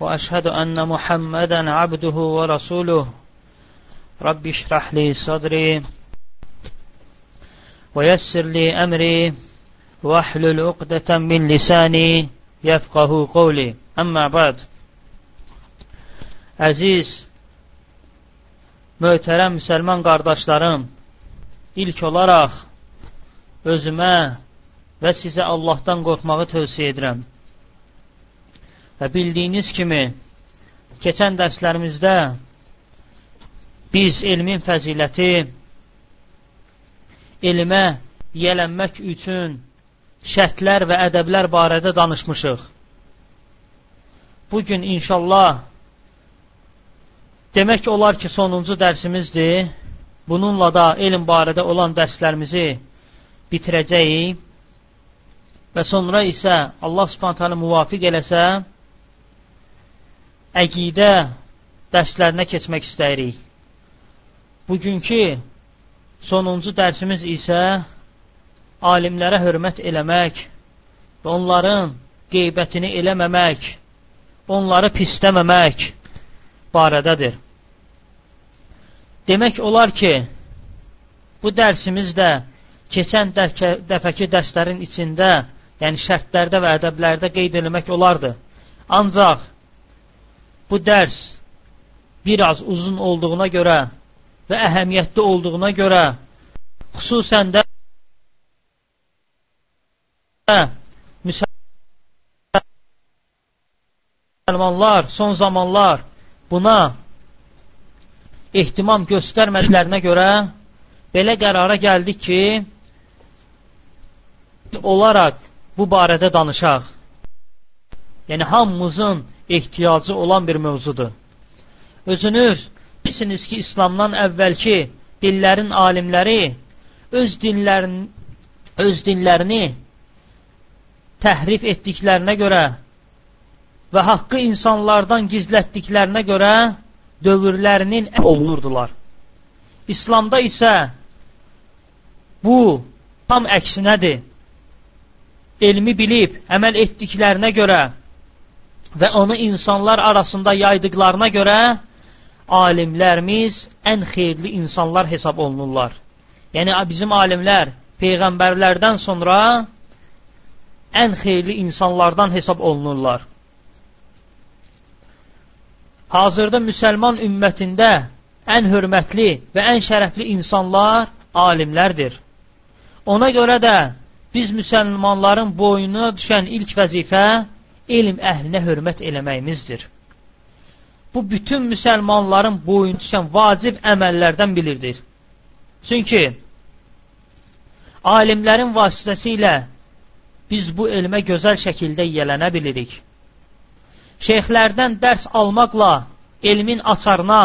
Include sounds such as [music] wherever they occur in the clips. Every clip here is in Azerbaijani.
وأشهد أن محمدا عبده ورسوله رب اشرح لي صدري ويسر لي أمري واحلل عقدة من لساني يفقه قولي أما بعد Əziz, möhtərəm müsəlman qardaşlarım, ilk olaraq özümə və sizə Allahdan qorxmağı tövsiyə edirəm. Və bildiyiniz kimi, keçən dərslərimizdə biz elmin fəziləti, elmə yiyələnmək üçün şərtlər və ədəblər barədə danışmışıq. Bugün inşallah demək olar ki, sonuncu dərsimizdir. Bununla da elm barədə olan dərslərimizi bitirəcəyik və sonra isə Allah subhanət hələ müvafiq eləsə, əqidə dərslərinə keçmək istəyirik. Bugünkü sonuncu dərsimiz isə alimlərə hörmət eləmək və onların qeybətini eləməmək, onları pisləməmək barədədir. Demək olar ki, bu dərsimiz də keçən dəfəki dərslərin içində, yəni şərtlərdə və ədəblərdə qeyd eləmək olardı. Ancaq bu dərs biraz uzun olduğuna görə və əhəmiyyətli olduğuna görə xüsusən də müsəlmanlar son zamanlar buna ehtimam göstərmədiklərinə görə belə qərara gəldik ki, olaraq bu barədə danışaq. Yəni, hamımızın ehtiyacı olan bir mövzudur. Özünüz bilirsiniz ki, İslamdan əvvəlki dillərin alimləri öz dinlərini, öz dinlərini təhrif etdiklərinə görə və haqqı insanlardan gizlətdiklərinə görə dövrlərinin olunurdular. İslamda isə bu tam əksinədir. Elmi bilib, əməl etdiklərinə görə və onu insanlar arasında yaydıqlarına görə alimlərimiz ən xeyirli insanlar hesab olunurlar. Yəni, bizim alimlər Peyğəmbərlərdən sonra ən xeyirli insanlardan hesab olunurlar. Hazırda müsəlman ümmətində ən hörmətli və ən şərəfli insanlar alimlərdir. Ona görə də biz müsəlmanların boynuna düşən ilk vəzifə elm əhlinə hörmət eləməyimizdir. Bu, bütün müsəlmanların boyun düşən vacib əməllərdən bilirdir. Çünki alimlərin vasitəsilə biz bu elmə gözəl şəkildə yiyələnə bilirik. Şeyxlərdən dərs almaqla elmin açarına,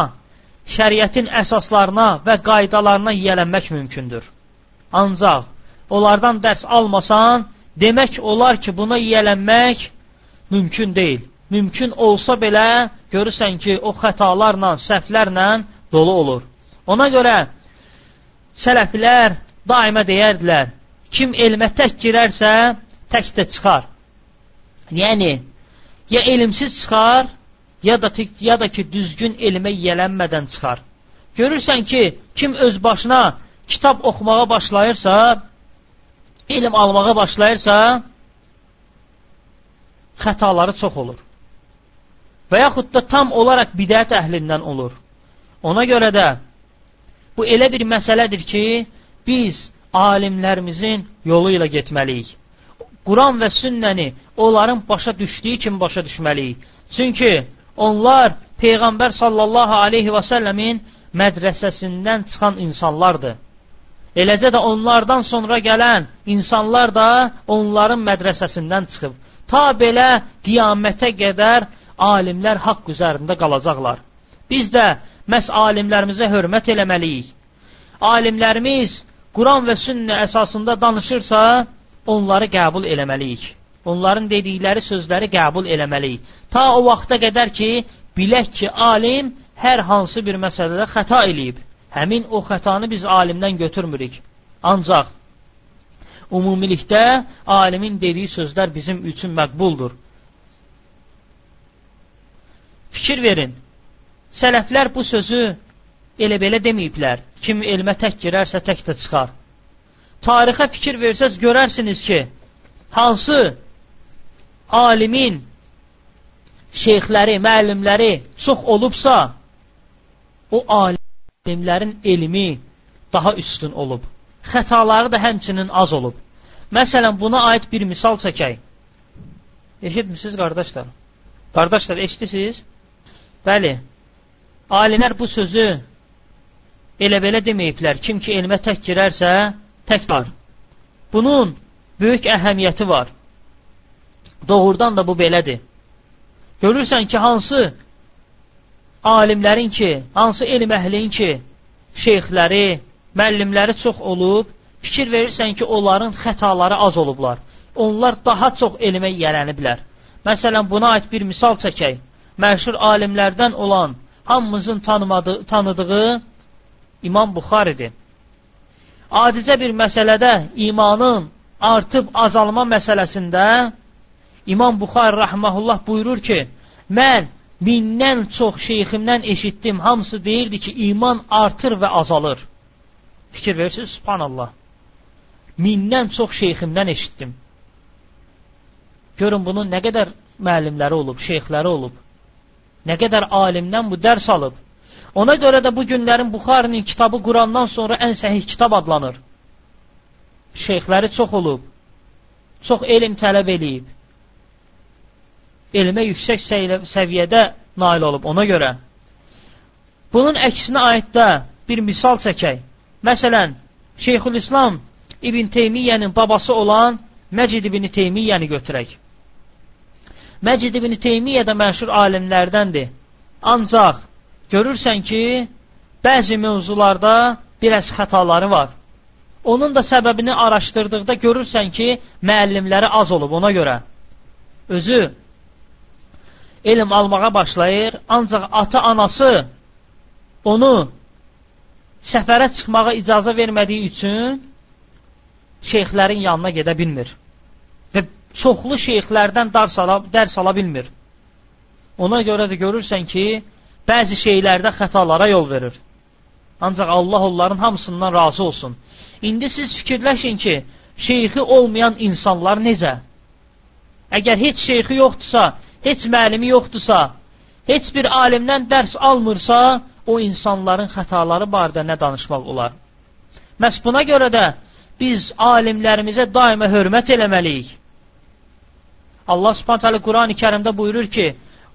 şəriətin əsaslarına və qaydalarına yiyələnmək mümkündür. Ancaq onlardan dərs almasan, demək olar ki, buna yiyələnmək mümkün deyil. Mümkün olsa belə görürsən ki, o xətalarla, səhvlərlə dolu olur. Ona görə sələflər daima deyərdilər, kim elmə tək girərsə, tək də çıxar. Yəni, ya elmsiz çıxar, ya da, ya da ki, düzgün elmə yiyələnmədən çıxar. Görürsən ki, kim öz başına kitab oxumağa başlayırsa, elm almağa başlayırsa, xətaları çox olur. Və yaxud da tam olaraq bidət əhlindən olur. Ona görə də bu elə bir məsələdir ki, biz alimlərimizin yolu ilə getməliyik. Quran və sünnəni onların başa düşdüyü kimi başa düşməliyik. Çünki onlar Peyğəmbər sallallahu aleyhi və səlləmin mədrəsəsindən çıxan insanlardır. Eləcə də onlardan sonra gələn insanlar da onların mədrəsəsindən çıxıb. Ta belə qiyamətə qədər alimlər haqq üzərində qalacaqlar. Biz də məhz alimlərimizə hörmət eləməliyik. Alimlərimiz Quran və sünnə əsasında danışırsa, onları qəbul eləməliyik. Onların dedikləri sözləri qəbul eləməliyik. Ta o vaxta qədər ki, bilək ki, alim hər hansı bir məsələdə xəta eləyib. Həmin o xətanı biz alimdən götürmürük. Ancaq umumilikdə alimin dediyi sözlər bizim üçün məqbuldur. Fikir verin. Sələflər bu sözü elə belə deməyiblər. Kim elmə tək girərsə tək də çıxar. Tarixə fikir versəz görərsiniz ki, hansı alimin şeyxləri, müəllimləri çox olubsa, o alimlərin elmi daha üstün olub. Xətaları da həmçinin az olub. Məsələn, buna aid bir misal çəkək. Eşitmisiniz, qardaşlar? Qardaşlar, eşitisiniz? Bəli, alimlər bu sözü elə belə deməyiblər. Kim ki elmə tək girərsə, tək var. Bunun böyük əhəmiyyəti var. Doğrudan da bu belədir. Görürsən ki, hansı alimlərin ki, hansı elm əhlinin ki, şeyxləri, müəllimləri çox olub, fikir verirsən ki, onların xətaları az olublar. Onlar daha çox elmə yiyələniblər. Məsələn, buna aid bir misal çəkək. Məşhur alimlərdən olan, hamımızın tanımadığı, tanıdığı İmam Buxaridir. Adicə bir məsələdə imanın artıb azalma məsələsində İmam Buxari rəhməhullah buyurur ki, mən mindən çox şeyximdən eşitdim, hamısı deyirdi ki, iman artır və azalır. Fikir verirsiniz, subhanallah. Mindən çox şeyximdən eşitdim. Görün bunun nə qədər müəllimləri olub, şeyxləri olub. Nə qədər alimdən bu dərs alıb. Ona görə də bu günlərin Buxarinin kitabı Qurandan sonra ən səhih kitab adlanır. Şeyxləri çox olub. Çox elm tələb eləyib elmə yüksək səviyyədə nail olub ona görə. Bunun əksinə aiddə bir misal çəkək. Məsələn, Şeyxülislam İbn Teymiyyənin babası olan Məcid İbn Teymiyyəni götürək. Məcid İbn Teymiyyə də məşhur alimlərdəndir. Ancaq görürsən ki, bəzi mövzularda biraz xətaları var. Onun da səbəbini araşdırdıqda görürsən ki, müəllimləri az olub ona görə. Özü elm almağa başlayır, ancaq ata-anası onu səfərə çıxmağa icazə vermədiyi üçün şeyxlərin yanına gedə bilmir. Və çoxlu şeyxlərdən dərs ala, dərs ala bilmir. Ona görə də görürsən ki, bəzi şeylərdə xətalara yol verir. Ancaq Allah onların hamısından razı olsun. İndi siz fikirləşin ki, şeyxi olmayan insanlar necə? Əgər heç şeyxi yoxdursa, heç müəllimi yoxdursa, heç bir alimdən dərs almırsa, o insanların xətaları barədə nə danışmaq olar? Məhz buna görə də biz alimlərimizə daima hörmət eləməliyik. Allah Subhanahu taala Qurani-Kərimdə buyurur ki: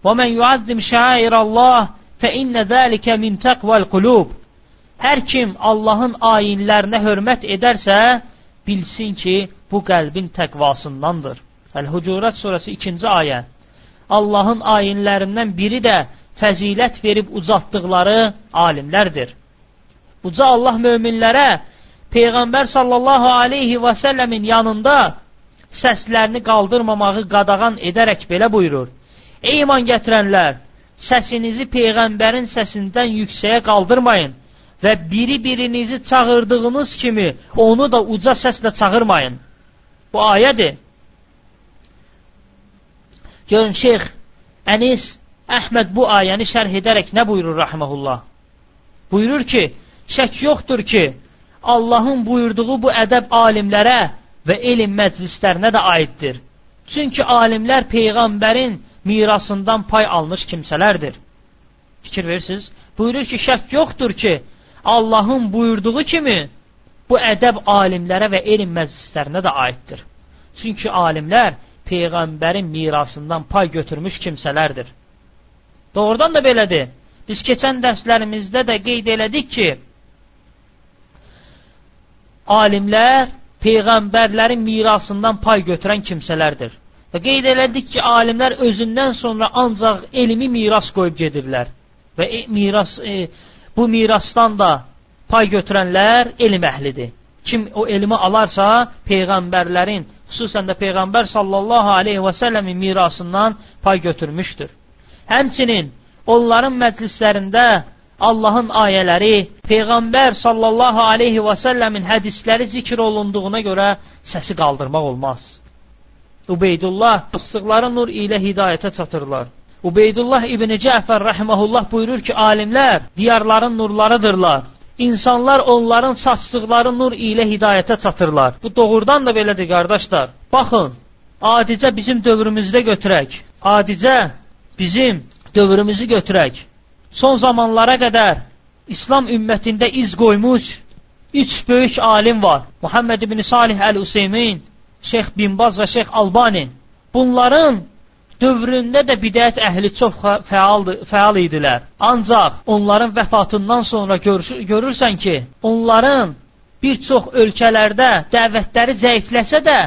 "Və men yuazzim şairallah fe inne zalika min taqval qulub." Hər kim Allahın ayinlərinə hörmət edərsə, bilsin ki, bu qəlbin təqvasındandır. Əl-Hucurat surəsi 2-ci ayə. Allahın ayinlərindən biri də fəzilət verib ucatdıqları alimlərdir. Uca Allah möminlərə Peyğəmbər sallallahu aleyhi və səlləmin yanında səslərini qaldırmamağı qadağan edərək belə buyurur. Ey iman gətirənlər, səsinizi Peyğəmbərin səsindən yüksəyə qaldırmayın və biri-birinizi çağırdığınız kimi onu da uca səslə çağırmayın. Bu ayədir. Görün, şeyx Ənis Əhməd bu ayəni şərh edərək nə buyurur rəhməhullah? Buyurur ki, şək yoxdur ki, Allahın buyurduğu bu ədəb alimlərə və elm məclislərinə də aiddir. Çünki alimlər Peyğəmbərin mirasından pay almış kimsələrdir. Fikir verirsiniz? Buyurur ki, şək yoxdur ki, Allahın buyurduğu kimi bu ədəb alimlərə və elm məclislərinə də aiddir. Çünki alimlər Peyğəmbərin mirasından pay götürmüş kimsələrdir. Doğrudan da belədir. Biz keçən dərslərimizdə də qeyd elədik ki, alimlər Peyğəmbərlərin mirasından pay götürən kimsələrdir. Və qeyd elədik ki, alimlər özündən sonra ancaq elmi miras qoyub gedirlər. və e, miras e, bu mirasdan da pay götürənlər elm əhlidir. Kim o elmi alarsa, peyğəmbərlərin, xüsusən də peyğəmbər sallallahu alayhi və səlləmin mirasından pay götürmüşdür. Həmçinin onların məclislərində Allahın ayələri, peyğəmbər sallallahu alayhi və səlləmin hədisləri zikr olunduğuna görə səsi qaldırmaq olmaz. Ubeydullah fıstıqları nur ilə hidayətə çatırlar. Ubeydullah İbni Cəfər rəhməhullah buyurur ki, alimlər diyarların nurlarıdırlar. İnsanlar onların saçdıqları nur ilə hidayətə çatırlar. Bu doğrudan da belədir, qardaşlar. Baxın, adicə bizim dövrümüzdə götürək. Adicə bizim dövrümüzü götürək. Son zamanlara qədər İslam ümmətində iz qoymuş üç böyük alim var. Muhammed ibn Salih Əl-Useymin, Şeyx Binbaz və Şeyx Albani. Bunların dövründə də bidət əhli çox fəaldır, fəal idilər. Ancaq onların vəfatından sonra gör, görürsən ki, onların bir çox ölkələrdə dəvətləri zəifləsə də,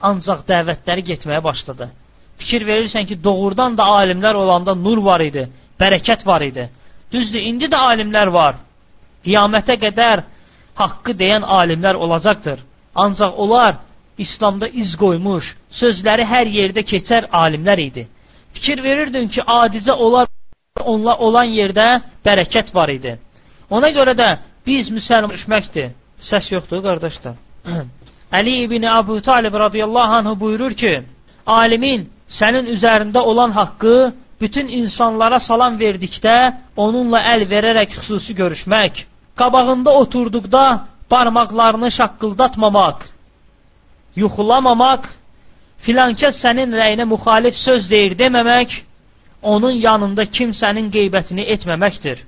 ancaq dəvətləri getməyə başladı. Fikir verirsən ki, doğrudan da alimlər olanda nur var idi, bərəkət var idi. Düzdür, indi də alimlər var. Qiyamətə qədər haqqı deyən alimlər olacaqdır. Ancaq onlar İslamda iz qoymuş, sözləri hər yerdə keçər alimlər idi. Fikir verirdin ki, adicə onlar onla olan yerdə bərəkət var idi. Ona görə də biz müsəlman düşməkdir. Səs yoxdur, qardaşlar. [clears throat] Əli ibn Əbu Talib radiyallahu anhu buyurur ki, alimin sənin üzərində olan haqqı bütün insanlara salam verdikdə onunla əl verərək xüsusi görüşmək, qabağında oturduqda barmaqlarını şaqqıldatmamaq, yuxulamamaq, filankəs sənin rəyinə müxalif söz deyir deməmək, onun yanında kimsənin qeybətini etməməkdir.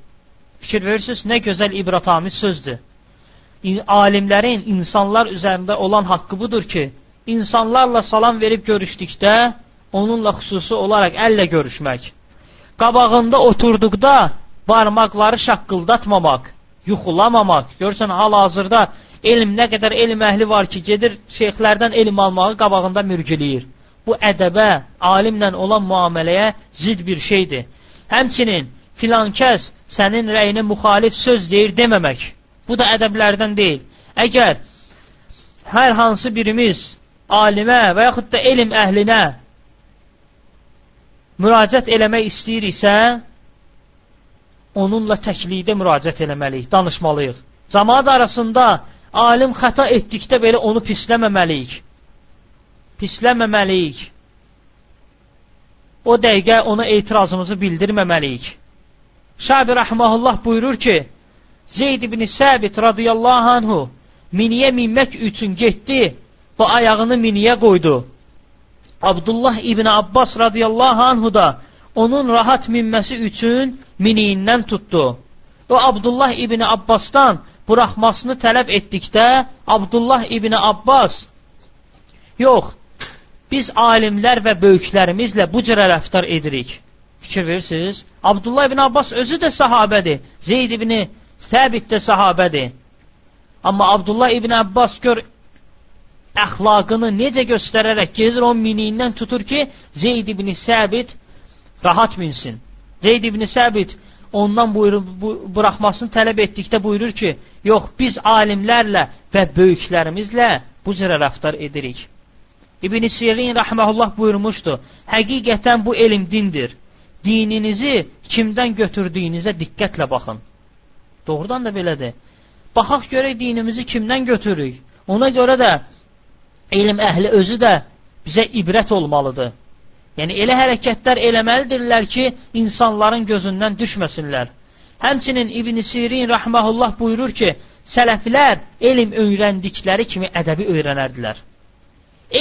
Fikir verirsiniz, nə gözəl ibratamiz sözdür. Alimlərin insanlar üzərində olan haqqı budur ki, insanlarla salam verib görüşdükdə, onunla xüsusi olaraq əllə görüşmək. Qabağında oturduqda barmaqları şaqqıldatmamaq, yuxulamamaq. Görürsən, hal-hazırda elm nə qədər elm əhli var ki, gedir şeyxlərdən elm almağı qabağında mürgüləyir. Bu ədəbə, alimlə olan müamiləyə zid bir şeydir. Həmçinin filan kəs sənin rəyinə müxalif söz deyir deməmək. Bu da ədəblərdən deyil. Əgər hər hansı birimiz alimə və yaxud da elm əhlinə müraciət eləmək istəyiriksə, onunla təklikdə müraciət eləməliyik, danışmalıyıq. Cəmaat arasında alim xəta etdikdə belə onu pisləməməliyik. Pisləməməliyik. O dəqiqə ona etirazımızı bildirməməliyik. Şabi Rəhməhullah buyurur ki, Zeyd ibn Səbit radiyallahu anhu miniyə minmək üçün getdi və ayağını miniyə qoydu. Abdullah ibn Abbas radiyallahu anhu da onun rahat minməsi üçün miniyindən tutdu. O Abdullah ibn Abbasdan buraxmasını tələb etdikdə Abdullah ibn Abbas yox, biz alimlər və böyüklərimizlə bu cürə rəftar edirik. Fikir verirsiniz? Abdullah ibn Abbas özü də sahabədir. Zeyd ibn Səbit də sahabədir. Amma Abdullah ibn Abbas gör əxlaqını necə göstərərək gezir, onun miniyindən tutur ki, Zeyd ibn Səbit rahat minsin. Zeyd ibn Səbit ondan buyurur, bu, buraxmasını tələb etdikdə buyurur ki, yox, biz alimlərlə və böyüklərimizlə bu cürə rəftar edirik. İbn-i Sirin rəhməhullah buyurmuşdu, həqiqətən bu elm dindir. Dininizi kimdən götürdüyünüzə diqqətlə baxın. Doğrudan da belədir. Baxaq görək dinimizi kimdən götürürük. Ona görə də elm əhli özü də bizə ibrət olmalıdır. Yəni elə hərəkətlər eləməlidirlər ki, insanların gözündən düşməsinlər. Həmçinin İbn Sirin rahmehullah buyurur ki, sələflər elm öyrəndikləri kimi ədəbi öyrənərdilər.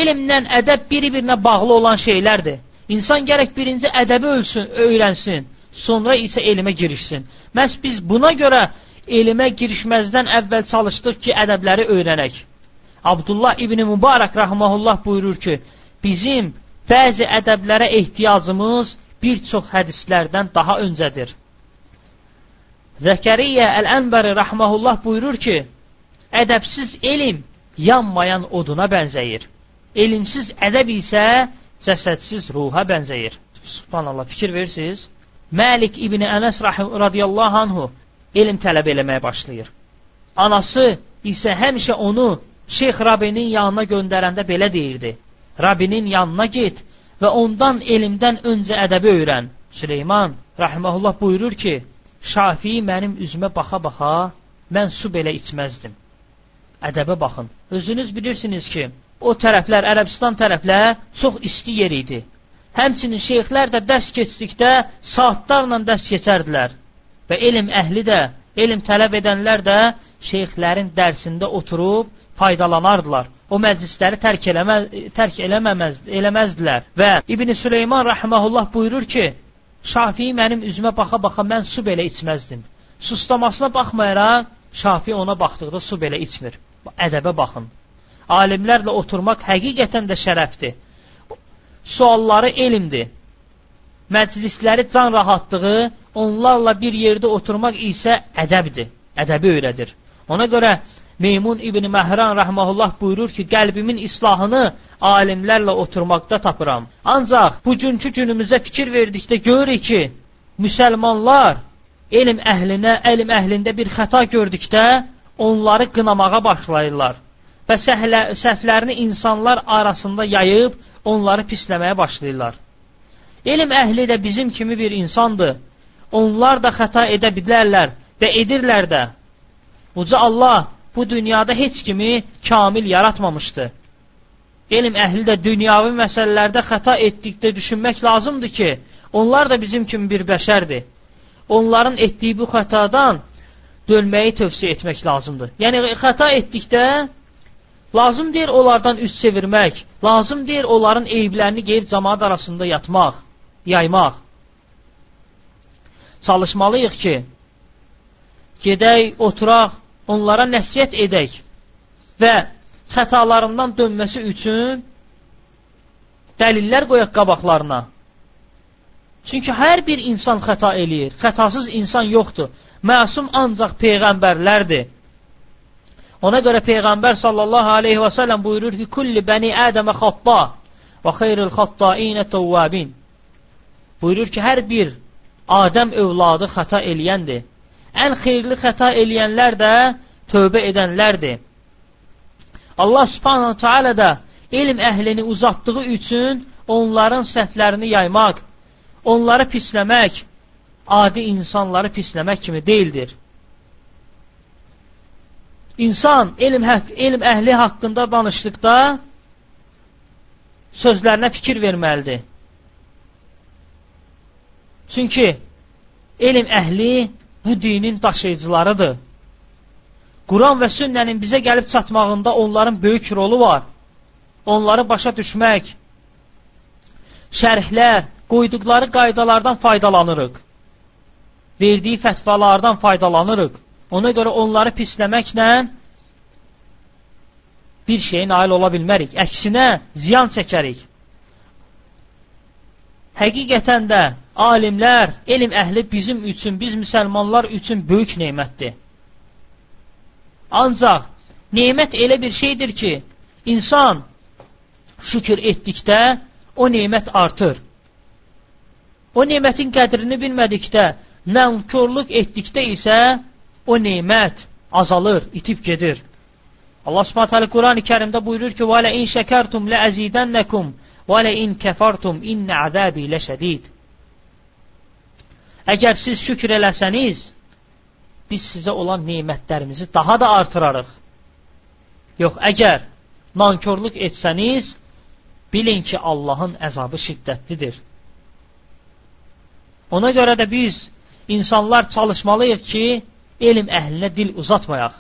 Elmlə ədəb biri-birinə bağlı olan şeylərdir. İnsan gərək birinci ədəbi ölsün, öyrənsin, sonra isə elmə girişsin. Məhz biz buna görə elmə girişməzdən əvvəl çalışdıq ki, ədəbləri öyrənək. Abdullah İbni Mübarək rahmehullah buyurur ki, bizim bəzi ədəblərə ehtiyacımız bir çox hədislərdən daha öncədir. Zəkəriyyə Əl-Ənbəri rəhməhullah buyurur ki, ədəbsiz elm yanmayan oduna bənzəyir. Elmsiz ədəb isə cəsədsiz ruha bənzəyir. Subhanallah, fikir verirsiniz? Məlik ibn Ənəs radiyallahu anhu elm tələb eləməyə başlayır. Anası isə həmişə onu Şeyx Rabinin yanına göndərəndə belə deyirdi. Rabinin yanına get və ondan elmdən öncə ədəbi öyrən. Süleyman rahimehullah buyurur ki, Şafii mənim üzümə baxa-baxa mən su belə içməzdim. Ədəbə baxın. Özünüz bilirsiniz ki, o tərəflər, Ərəbistan tərəflər çox isti yer idi. Həmçinin şeyxlər də dərs keçdikdə saatlarla dərs keçərdilər. Və elm əhli də, elm tələb edənlər də şeyxlərin dərsində oturub faydalanardılar. O məclisləri tərk, eləmə, tərk eləməməz, eləməzdilər. Və İbn Süleyman rəhməhullah buyurur ki, Şafii mənim üzümə baxa-baxa mən su belə içməzdim. Sustamasına baxmayaraq, Şafi ona baxdıqda su belə içmir. Ədəbə baxın. Alimlərlə oturmaq həqiqətən də şərəfdir sualları elmdir. Məclisləri can rahatlığı, onlarla bir yerdə oturmaq isə ədəbdir, ədəbi öyrədir. Ona görə Meymun İbn Məhran rəhməhullah buyurur ki, qəlbimin islahını alimlərlə oturmaqda tapıram. Ancaq bugünkü günümüzə fikir verdikdə görürük ki, müsəlmanlar elm əhlinə, elm əhlində bir xəta gördükdə onları qınamağa başlayırlar və səhlə, səhvlərini insanlar arasında yayıb onları pisləməyə başlayırlar. Elm əhli də bizim kimi bir insandır. Onlar da xəta edə bilərlər və edirlər də. Uca Allah bu dünyada heç kimi kamil yaratmamışdı. Elm əhli də dünyavi məsələlərdə xəta etdikdə düşünmək lazımdır ki, onlar da bizim kimi bir bəşərdir. Onların etdiyi bu xətadan dönməyi tövsiyə etmək lazımdır. Yəni xəta etdikdə Lazım deyir onlardan üst çevirmək, lazım deyir onların eyiblərini qeyb cəmaat arasında yatmaq, yaymaq. Çalışmalıyıq ki, gedək, oturaq, onlara nəsiyyət edək və xətalarından dönməsi üçün dəlillər qoyaq qabaqlarına. Çünki hər bir insan xəta eləyir. Xətasız insan yoxdur. Məsum ancaq peyğəmbərlərdir. Ona görə Peyğəmbər sallallahu aleyhi və səlləm buyurur ki, Kulli bəni Ədəmə xatta və xeyril xattainə təvvabin. Buyurur ki, hər bir Adəm övladı xəta eləyəndir. Ən xeyirli xəta eləyənlər də tövbə edənlərdir. Allah subhanahu teala da elm əhlini uzatdığı üçün onların səhvlərini yaymaq, onları pisləmək, adi insanları pisləmək kimi deyildir. İnsan elm, haqq, elm əhli haqqında danışdıqda sözlərinə fikir verməlidir. Çünki elm əhli bu dinin daşıyıcılarıdır. Quran və sünnənin bizə gəlib çatmağında onların böyük rolu var. Onları başa düşmək, şərhlər, qoyduqları qaydalardan faydalanırıq. Verdiyi fətvalardan faydalanırıq. Ona görə onları pisləməklə bir şeyə nail ola bilmərik. Əksinə, ziyan çəkərik. Həqiqətən də alimlər, elm əhli bizim üçün, biz müsəlmanlar üçün böyük neymətdir. Ancaq neymət elə bir şeydir ki, insan şükür etdikdə o neymət artır. O neymətin qədrini bilmədikdə, nəmkorluq etdikdə isə o neymət azalır, itib gedir. Allah Subhanahu taala Qurani-Kərimdə buyurur ki: "Və la in şəkertum la azidannakum in kafartum inna azabi lashadid." Əgər siz şükür eləsəniz, biz sizə olan nemətlərimizi daha da artırarıq. Yox, əgər nankorluq etsəniz, bilin ki, Allahın əzabı şiddətlidir. Ona görə də biz insanlar çalışmalıyıq ki, elm əhlinə dil uzatmayaq.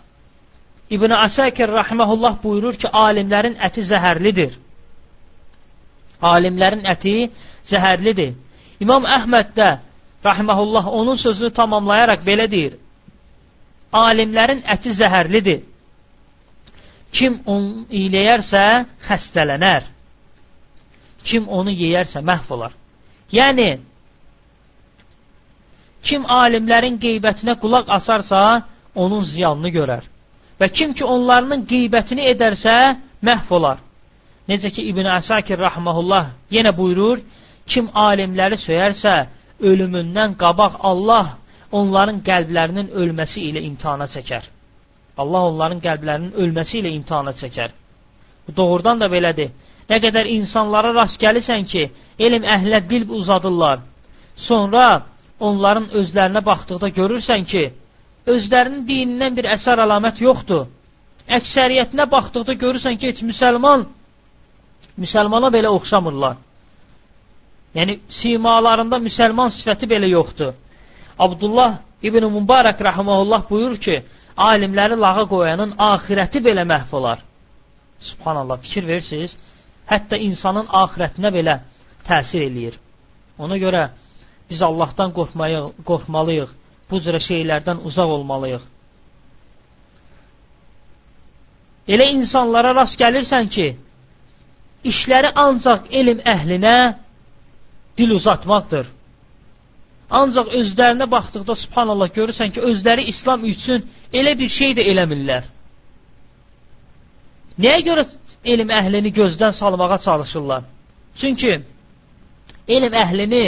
İbn Əsəkir rahmehullah buyurur ki, alimlərin əti zəhərlidir. Alimlərin əti zəhərlidir. İmam Əhməd də rahmehullah onun sözünü tamamlayaraq belə deyir: Alimlərin əti zəhərlidir. Kim onu iyləyərsə xəstələnər. Kim onu yeyərsə məhv olar. Yəni Kim alimlərin qeybətinə qulaq asarsa, onun ziyanını görər. Və kim ki onlarının qeybətini edərsə, məhv olar. Necə ki İbn Əsakir rahmehullah yenə buyurur, kim alimləri söyərsə, ölümündən qabaq Allah onların qəlblərinin ölməsi ilə imtihana çəkər. Allah onların qəlblərinin ölməsi ilə imtihana çəkər. Bu doğrudan da belədir. Nə qədər insanlara rast gəlirsən ki, elm əhlə dil uzadırlar. Sonra onların özlərinə baxdıqda görürsən ki, özlərinin dinindən bir əsər əlamət yoxdur. Əksəriyyətinə baxdıqda görürsən ki, heç müsəlman müsəlmana belə oxşamırlar. Yəni simalarında müsəlman sifəti belə yoxdur. Abdullah İbn Mübarək rahimehullah buyurur ki, alimləri lağa qoyanın axirəti belə məhv olar. Subhanallah, fikir verirsiniz? Hətta insanın axirətinə belə təsir eləyir. Ona görə biz Allahdan qorxmayıq, qorxmalıyıq. Bu cürə şeylərdən uzaq olmalıyıq. Elə insanlara rast gəlirsən ki, işləri ancaq elm əhlinə dil uzatmaqdır. Ancaq özlərinə baxdıqda subhanallah görürsən ki, özləri İslam üçün elə bir şey də eləmirlər. Nəyə görə elm əhlini gözdən salmağa çalışırlar? Çünki elm əhlini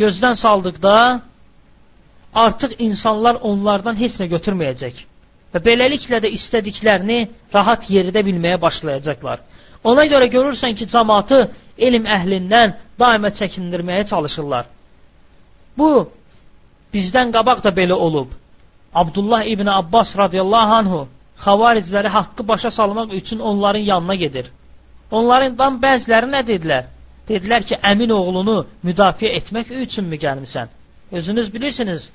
gözdən saldıqda artıq insanlar onlardan heç nə götürməyəcək. Və beləliklə də istədiklərini rahat yeridə bilməyə başlayacaqlar. Ona görə görürsən ki, cəmatı elm əhlindən daimə çəkindirməyə çalışırlar. Bu, bizdən qabaq da belə olub. Abdullah ibn Abbas radiyallahu anhu xavaricləri haqqı başa salmaq üçün onların yanına gedir. Onlardan bəziləri nə dedilər? Dedilər ki, əmin oğlunu müdafiə etmək üçünmü gəlmisən? Özünüz bilirsiniz,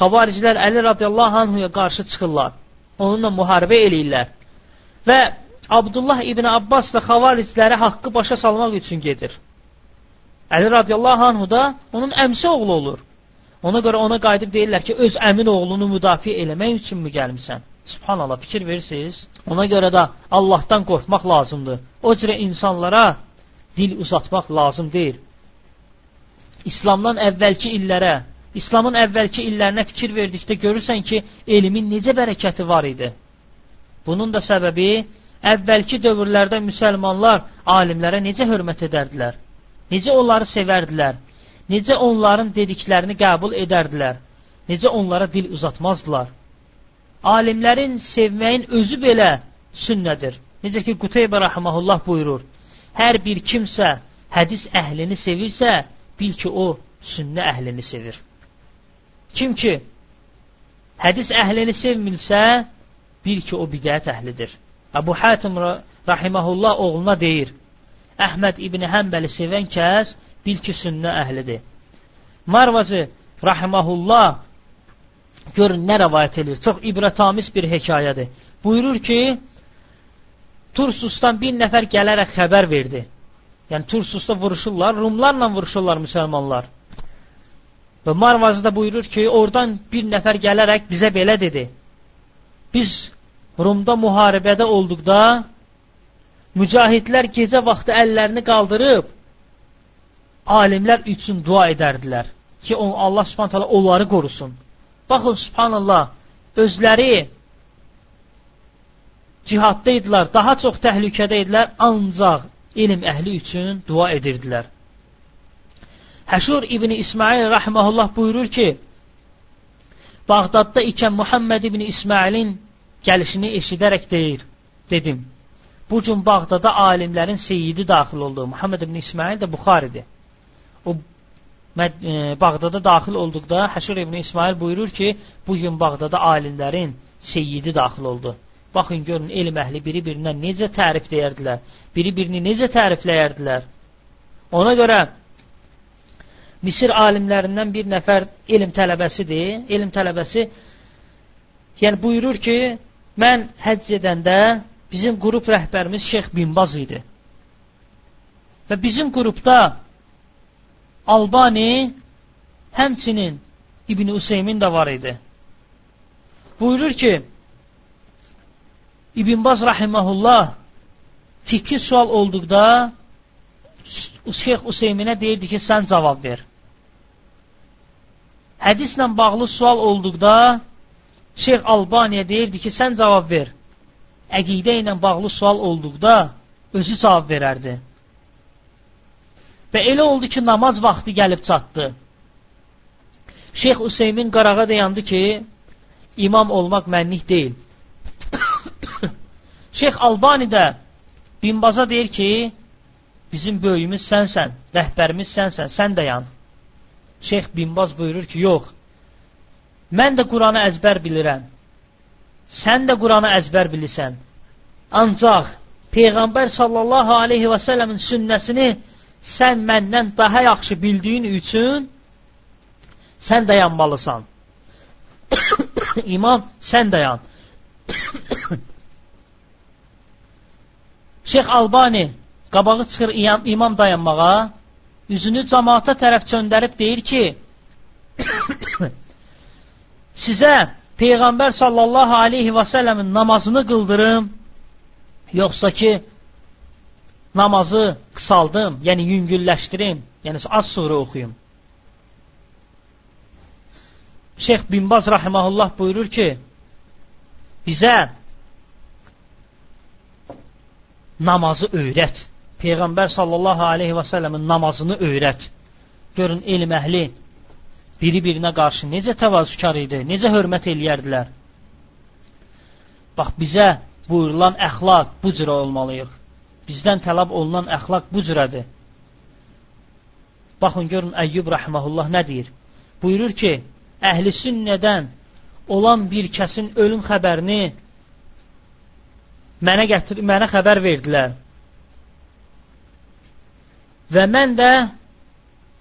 xavaricilər Əli radiyallahu anhuya qarşı çıxırlar. Onunla müharibə eləyirlər. Və Abdullah ibn Abbas da xavaricləri haqqı başa salmaq üçün gedir. Əli radiyallahu anhu da onun əmsi oğlu olur. Ona görə ona qayıdıb deyirlər ki, öz əmin oğlunu müdafiə eləmək üçünmü gəlmisən? Subhanallah, fikir verirsiniz? Ona görə də Allahdan qorxmaq lazımdır. O cürə insanlara dil uzatmaq lazım deyil. İslamdan əvvəlki illərə, İslamın əvvəlki illərinə fikir verdikdə görürsən ki, elmin necə bərəkəti var idi. Bunun da səbəbi əvvəlki dövrlərdə müsəlmanlar alimlərə necə hörmət edərdilər, necə onları sevərdilər, necə onların dediklərini qəbul edərdilər, necə onlara dil uzatmazdılar. Alimlərin sevməyin özü belə sünnədir. Necə ki, Quteybə rəhməhullah buyurur, hər bir kimsə hədis əhlini sevirsə, bil ki, o sünnə əhlini sevir. Kim ki, hədis əhlini sevmirsə, bil ki, o bidət əhlidir. Əbu Hatim rahiməhullah oğluna deyir, Əhməd İbni Həmbəli sevən kəs bil ki, sünnə əhlidir. Marvacı rahiməhullah görün nə rəvayət edir. Çox ibrətamiz bir hekayədir. Buyurur ki, Tursusdan bir nəfər gələrək xəbər verdi. Yəni Tursusda vuruşurlar, Rumlarla vuruşurlar müsəlmanlar. Və Marvazda buyurur ki, oradan bir nəfər gələrək bizə belə dedi. Biz Rumda müharibədə olduqda mücahidlər gecə vaxtı əllərini qaldırıb alimlər üçün dua edərdilər ki, on, Allah subhanət hala onları qorusun. Baxın, subhanallah, özləri cihadda idilər, daha çox təhlükədə idilər, ancaq elm əhli üçün dua edirdilər. Həşur İbni İsmail rəhməhullah buyurur ki, Bağdadda ikən Muhammed İbni İsmailin gəlişini eşidərək deyir, dedim, bu gün Bağdada alimlərin seyidi daxil oldu. Muhammed ibn İsmail də Buxaridir. O e, Bağdada daxil olduqda Həşir ibn İsmail buyurur ki, bu gün Bağdada alimlərin seyidi daxil oldu. Baxın, görün, elm əhli biri-birindən necə tərif deyərdilər, biri-birini necə tərifləyərdilər. Ona görə Misir alimlərindən bir nəfər elm tələbəsidir. Elm tələbəsi yəni buyurur ki, Mən həcc edəndə bizim qrup rəhbərimiz Şeyx Binbaz idi. Və bizim qrupda Albani, həmçinin İbn Useymin də var idi. Buyurur ki, İbn Baz rahiməhullah fikri sual olduqda Şeyx Useyminə deyirdi ki, sən cavab ver. Hədislə bağlı sual olduqda Şeyx Albaniya deyirdi ki, sən cavab ver. Əqidə ilə bağlı sual olduqda özü cavab verərdi. Və elə oldu ki, namaz vaxtı gəlib çatdı. Şeyx Hüseymin qarağa dayandı ki, imam olmaq mənlik deyil. [coughs] Şeyx Albani də Binbaza deyir ki, bizim böyüyümüz sənsən, rəhbərimiz sənsən, sən dayan. Şeyx Binbaz buyurur ki, yox, mən də Quranı əzbər bilirəm, sən də Quranı əzbər bilirsən. Ancaq Peyğəmbər sallallahu aleyhi və səlləmin sünnəsini sən məndən daha yaxşı bildiyin üçün sən dayanmalısan. [coughs] İmam, sən dayan. [coughs] Şeyx Albani qabağı çıxır imam dayanmağa, üzünü cəmaata tərəf çöndərib deyir ki, [coughs] sizə Peyğəmbər sallallahu aleyhi və səlləmin namazını qıldırım, yoxsa ki, namazı qısaldım, yəni yüngülləşdirim, yəni az surə oxuyum. Şeyx Binbaz rahiməhullah buyurur ki, bizə namazı öyrət. Peyğəmbər sallallahu aleyhi və səlləmin namazını öyrət. Görün, elm əhli biri-birinə qarşı necə təvazükar idi, necə hörmət eləyərdilər. Bax, bizə buyurulan əxlaq bu cürə olmalıyıq. Bizdən tələb olunan əxlaq bu cürədir. Baxın, görün, Əyyub rəhməhullah nə deyir? Buyurur ki, əhli sünnədən olan bir kəsin ölüm xəbərini mənə gətir, mənə xəbər verdilər. Və mən də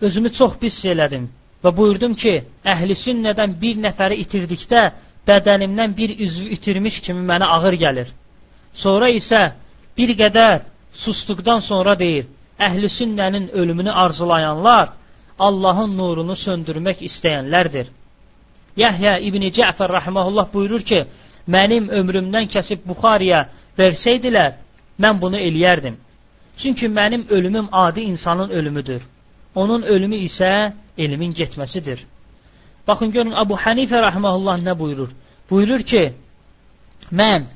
özümü çox pis elədim və buyurdum ki, əhli sünnədən bir nəfəri itirdikdə bədənimdən bir üzvü itirmiş kimi mənə ağır gəlir. Sonra isə bir qədər sustuqdan sonra deyir, əhli sünnənin ölümünü arzulayanlar Allahın nurunu söndürmək istəyənlərdir. Yəhyə İbni Cəfər rəhməhullah buyurur ki, mənim ömrümdən kəsib Buxariyə versəydilər, mən bunu eləyərdim. Çünki mənim ölümüm adi insanın ölümüdür. Onun ölümü isə elmin getməsidir. Baxın, görün, Abu Hanifə rəhməhullah nə buyurur? Buyurur ki, mən,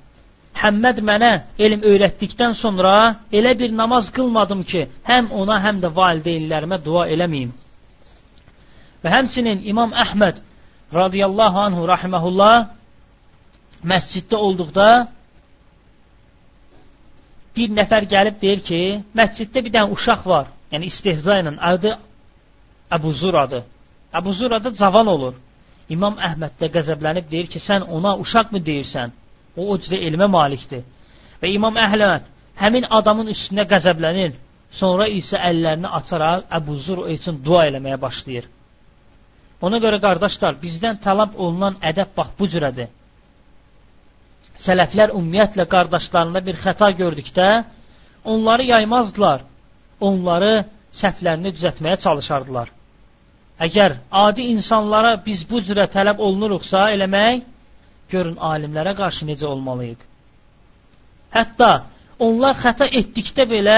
Həmməd mənə elm öyrətdikdən sonra elə bir namaz qılmadım ki, həm ona, həm də valideynlərimə dua eləməyim. Və həmçinin İmam Əhməd radiyallahu anhu rahiməhullah məsciddə olduqda bir nəfər gəlib deyir ki, məsciddə bir dənə uşaq var, yəni istehza ilə adı Əbu Zuradır. Əbu Zurada cavan olur. İmam Əhməd də qəzəblənib deyir ki, sən ona uşaq mı deyirsən? O o cürə elmə malikdir. Və İmam Əhləmət həmin adamın üstünə qəzəblənir. Sonra isə əllərini açaraq Əbu Zur üçün dua eləməyə başlayır. Ona görə qardaşlar, bizdən tələb olunan ədəb bax bu cürədir. Sələflər ümumiyyətlə qardaşlarında bir xəta gördükdə onları yaymazdılar, onları səhvlərini düzətməyə çalışardılar. Əgər adi insanlara biz bu cürə tələb olunuruqsa eləmək, görün alimlərə qarşı necə olmalıyıq. Hətta onlar xəta etdikdə belə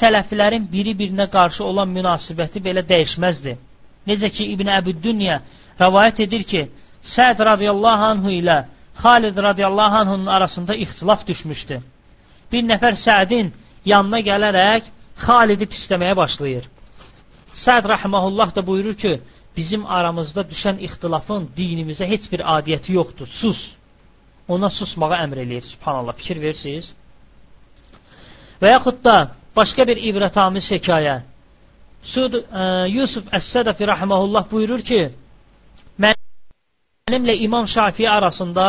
sələflərin biri-birinə qarşı olan münasibəti belə dəyişməzdi. Necə ki İbn Əbüddünya rəvayət edir ki, Səd radiyallahu anhu ilə Xalid radiyallahu anhunun arasında ixtilaf düşmüşdü. Bir nəfər Sədin yanına gələrək Xalidi pisləməyə başlayır. Səd rahiməhullah da buyurur ki, bizim aramızda düşən ixtilafın dinimizə heç bir adiyyəti yoxdur. Sus. Ona susmağa əmr eləyir. Subhanallah, fikir verirsiniz? Və yaxud da başqa bir ibrətamiz hekayə. Sud, ə, Yusuf Əs-Sədəfi rahiməhullah buyurur ki, mənimlə İmam Şafii arasında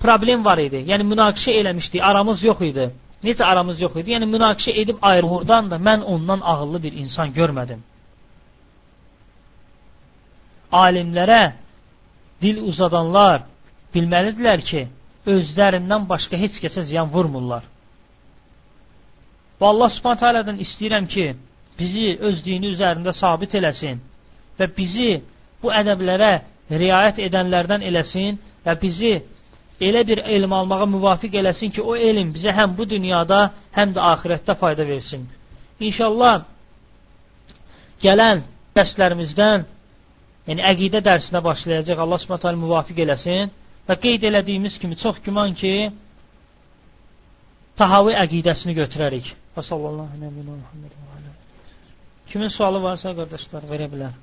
problem var idi. Yəni münaqişə eləmişdik, aramız yox idi. Necə aramız yox idi? Yəni münaqişə edib ayrılığından da mən ondan ağıllı bir insan görmədim. Alimlərə dil uzadanlar bilməlidirlər ki, özlərindən başqa heç kəsə ziyan vurmurlar. Və Allah subhanət alədən istəyirəm ki, bizi öz dini üzərində sabit eləsin və bizi bu ədəblərə riayət edənlərdən eləsin və bizi elə bir elm almağa müvafiq eləsin ki, o elm bizə həm bu dünyada, həm də axirətdə fayda versin. İnşallah gələn dərslərimizdən, yəni əqidə dərsinə başlayacaq, Allah subhanətə müvafiq eləsin və qeyd elədiyimiz kimi çox güman ki, tahavi əqidəsini götürərik. Və sallallahu aleyhi və Kimin sualı varsa, qardaşlar, verə bilər.